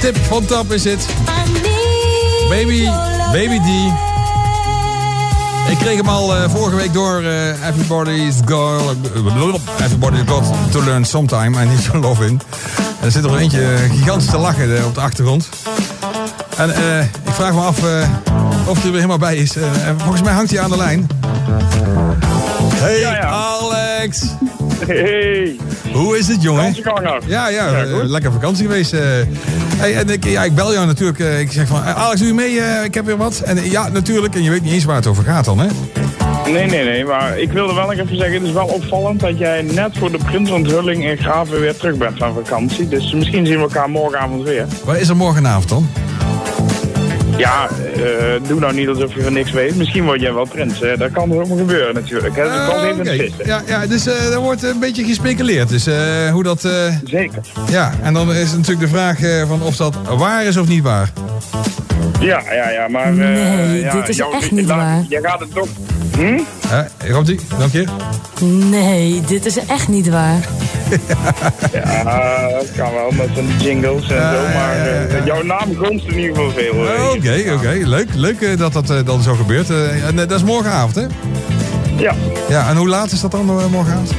tip van Tap is dit. Baby, Baby D. Ik kreeg hem al uh, vorige week door. Uh, everybody's girl, everybody's got to learn sometime. I need your love in. En er zit er eentje gigantisch te lachen op de achtergrond. En uh, ik vraag me af of hij er weer helemaal bij is. en volgens mij hangt hij aan de lijn. Hey ja, ja. Alex! Hey! Hoe is het, jongen? Ja, ja, ja uh, lekker vakantie geweest. Uh. Hey, en ik, ja, ik bel jou natuurlijk. Uh, ik zeg van, Alex, doe je mee? ik heb weer wat. En ja, natuurlijk. En je weet niet eens waar het over gaat dan, hè? Nee, nee, nee. Maar ik wilde wel even zeggen, het is wel opvallend dat jij net voor de prinsontthulling in Graven weer terug bent van vakantie. Dus misschien zien we elkaar morgenavond weer. Wat is er morgenavond dan? Ja, uh, doe nou niet alsof je van niks weet. Misschien word jij wel prins. Hè? Dat kan er ook gebeuren natuurlijk. Hè? Dat uh, even okay. Ja, ja, dus uh, er wordt een beetje gespeculeerd. Dus hoe dat... Zeker. Ja, en dan is natuurlijk de vraag van of dat waar is of niet waar. Ja, ja, ja, maar... nee, ja, dit is echt niet waar. Jij gaat het toch... Hm? komt ie, dank je. Nee, dit is echt niet waar. ja, dat kan wel met zijn jingles en zo, maar uh, naam gonst in ieder geval veel. Oké, oké, leuk, leuk uh, dat dat uh, dan zo gebeurt. en dat is morgenavond, hè? Ja. Ja, en hoe laat is dat dan morgenavond?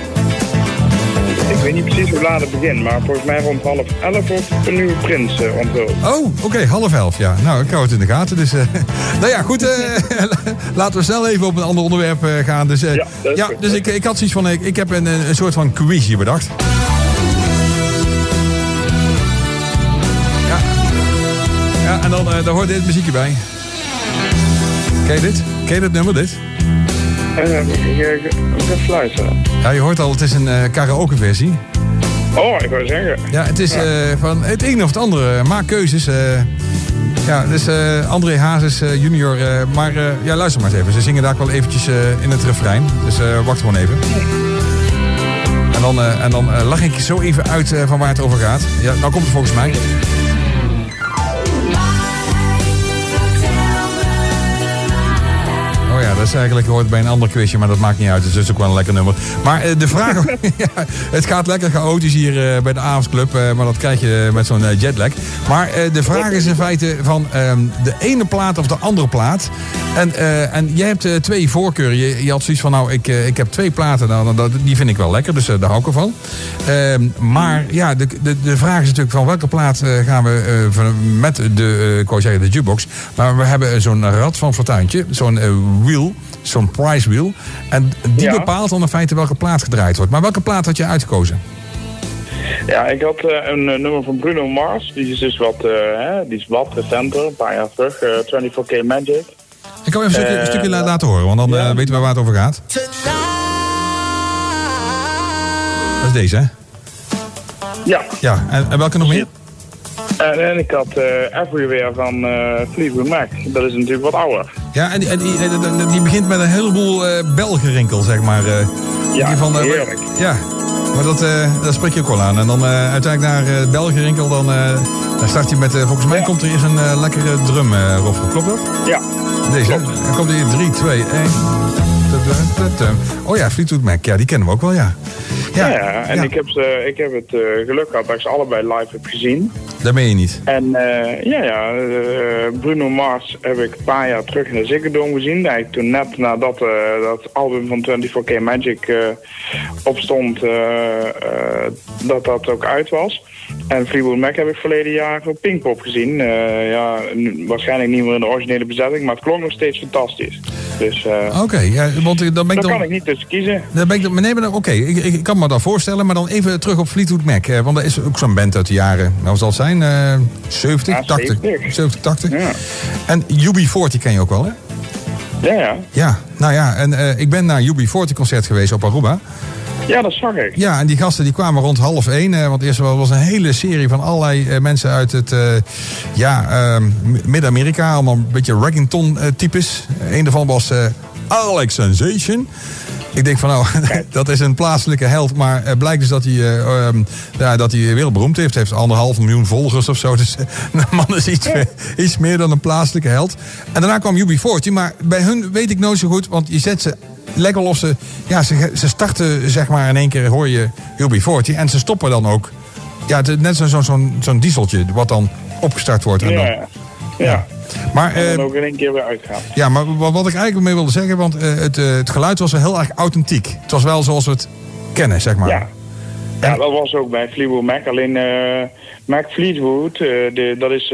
Ik weet niet precies hoe laat het begint, maar volgens mij rond half elf of een nieuwe prins uh, onthuld. Oh, oké, half elf, ja. Nou, ik hou het in de gaten. Dus, uh, nou ja, goed. Uh, laten we snel even op een ander onderwerp gaan. Dus, ja, ja dus ik, ik had zoiets van, ik, ik heb een, een soort van quizje bedacht. En dan daar hoort dit muziekje bij. Ken je dit? Ken je dit nummer, dit? ik ga fluisteren. Ja, je hoort al, het is een uh, karaoke versie. Oh, ik wou zeggen. Ja, het is uh, van het een of het andere. Maak keuzes. Uh, ja, dus André Hazes junior. maar ja, luister maar eens even. Ze zingen daar wel eventjes in het refrein. Dus wacht gewoon even. En dan, en dan lach ik je zo even uit van waar het over gaat. Ja, nou komt het volgens mij. Is eigenlijk hoort bij een ander quizje, maar dat maakt niet uit. Het is ook wel een lekker nummer. Maar uh, de vraag... ja, het gaat lekker chaotisch hier uh, bij de Avondsclub, uh, maar dat krijg je met zo'n jetlag. Maar de vraag is in feite van um, de ene plaat of de andere plaat. En, en jij hebt twee voorkeuren. Je, je, had zoiets van, nou, ik, ik heb twee platen, nou, dat, die vind ik wel lekker, dus daar hou ik ervan. Ehm, maar ja, de, de, de vraag is natuurlijk van welke plaat gaan we met de, ik wou zeggen de jukebox. Maar we hebben zo'n rad van fortuintje, zo'n wheel zo'n price wheel. En die bepaalt dan in feite welke plaat gedraaid wordt. Maar welke plaat had je uitgekozen? Ja, ik had uh, een uh, nummer van Bruno Mars. Die is dus wat, uh, hè, die is wat recenter, een paar jaar terug. 24K Magic. Ik kan even een stukje, een stukje laten horen, want dan ja. weten we waar het over gaat. Dat is deze, hè? Ja. Ja, en, en welke nog meer? En, en ik had uh, Everywhere van uh, Fleetwood Mac. Dat is natuurlijk wat ouder. Ja, en die, en die, die begint met een heleboel uh, belgerinkel, zeg maar. ja, van, heerlijk. Ja, maar dat, dat spreek je ook wel aan. En dan uiteindelijk naar uh, belgerinkel, dan, dan start je met... volgens mij komt er eerst een lekkere drum, Rob. Klopt dat? Ja. Deze, dan komt hier 3, 2, 1... Oh ja, Fleetwood Mac. Ja, die kennen we ook wel, ja. Ja, ja en Ik, heb ze, ik heb het uh, geluk gehad dat ik ze allebei live heb gezien. Dat meen je niet? En uh, ja, ja uh, Bruno Mars heb ik een paar jaar terug in de Ziggo Dome gezien. Eigenlijk toen net nadat dat album van 24K Magic opstond, dat dat ook uit was. En Fleetwood Mac heb ik verleden jaar op Pinkpop gezien. Uh, ja, waarschijnlijk niet meer in de originele bezetting, maar het klonk nog steeds fantastisch. Dus, uh, oké, ja, want dan ben ik dan, kan ik niet tussen kiezen. Dan ben ik, nee, maar oké, ik, ik, kan me dat voorstellen, maar dan even terug op Fleetwood Mac. want dat is ook zo'n band uit de jaren, nou zal het zijn, uh, 70, ja, 80. 70, 80. Ja. En UB40 ken je ook wel, hè? Ja, ja. Ja, nou ja, en uh, ik ben naar UB40 concert geweest op Aruba. Ja, dat zag ik. Ja, en die gasten die kwamen rond half één. Eh, want eerst was een hele serie van allerlei eh, mensen uit het uh, ja, uh, Midden-Amerika. Allemaal een beetje Reggington-types. Een daarvan was Alex Sensation. Ik denk van nou, dat is een plaatselijke held. Maar het blijkt dus dat hij, uh, ja, dat hij wereldberoemd heeft. Hij heeft anderhalf miljoen volgers of zo. Dus de man is iets, meer, iets meer dan een plaatselijke held. En daarna kwam UB40. Maar bij hun weet ik nooit zo goed. Want je zet ze lekker los. Ja, ze, ze starten zeg maar in één keer hoor je UB40. En ze stoppen dan ook. Ja, net zo'n zo'n zo'n dieseltje. Wat dan opgestart wordt. En dan, Ja, ja. maar, En eh, dan ook in één keer weer uitgaan. ja, maar wat, wat ik eigenlijk mee wilde zeggen, want eh, het, eh, het geluid was wel heel erg authentiek. Het was wel zoals we het kennen, zeg maar. Ja. Ja, dat was ook bij Fleetwood Mac. Alleen eh, Mac Fleetwood, eh, de, dat is eh,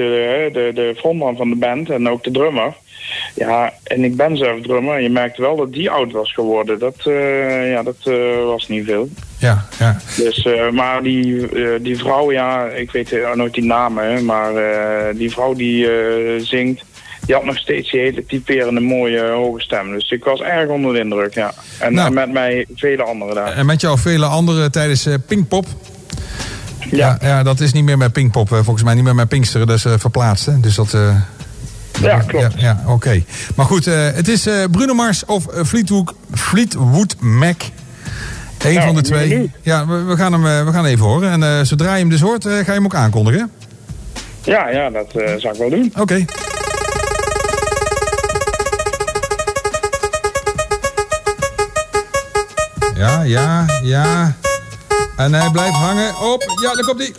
de, de frontman van de band en ook de drummer. Ja, en ik ben zelf drummer. En je merkte wel dat die oud was geworden. Dat, ja, dat was niet veel. Ja, ja. Dus, maar die, die vrouw, ja, ik weet nooit die namen, maar die vrouw die zingt, die had nog steeds die hele typerende mooie hoge stem. Dus ik was erg onder de indruk, ja. En, Nou. en met mij vele anderen daar. En met jou vele anderen tijdens eh, Pinkpop. Ja. Ja, Ja, dat is niet meer met Pinkpop. eh, volgens mij niet meer met Pinksteren. Dat is eh, verplaatst. Hè? Dus dat... eh, ja klopt. Ja, ja oké. Maar goed, eh, het is eh, Bruno Mars of eh, Fleetwood, Fleetwood Mac. Eén van de twee. Ja, we, we gaan hem, eh, we gaan even horen. En eh, zodra je hem dus hoort, eh, ga je hem ook aankondigen. Ja, ja, dat eh, zou ik wel doen. Oké. Ja, ja. En hij blijft hangen op. Ja, daar komt hij.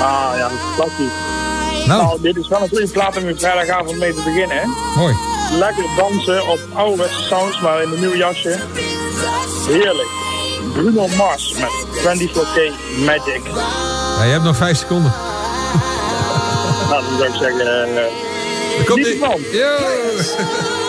Ah ja, klassiek. Nou, Nou, dit is wel een goede plaat om je vrijdagavond mee te beginnen, hè. mooi. Lekker dansen op ouderwetse sounds, maar in een nieuw jasje. Heerlijk. Bruno Mars met 24K Magic. Ja, je hebt nog vijf seconden. Nou, dan zou ik zeggen... Daar komt ervan. Yo.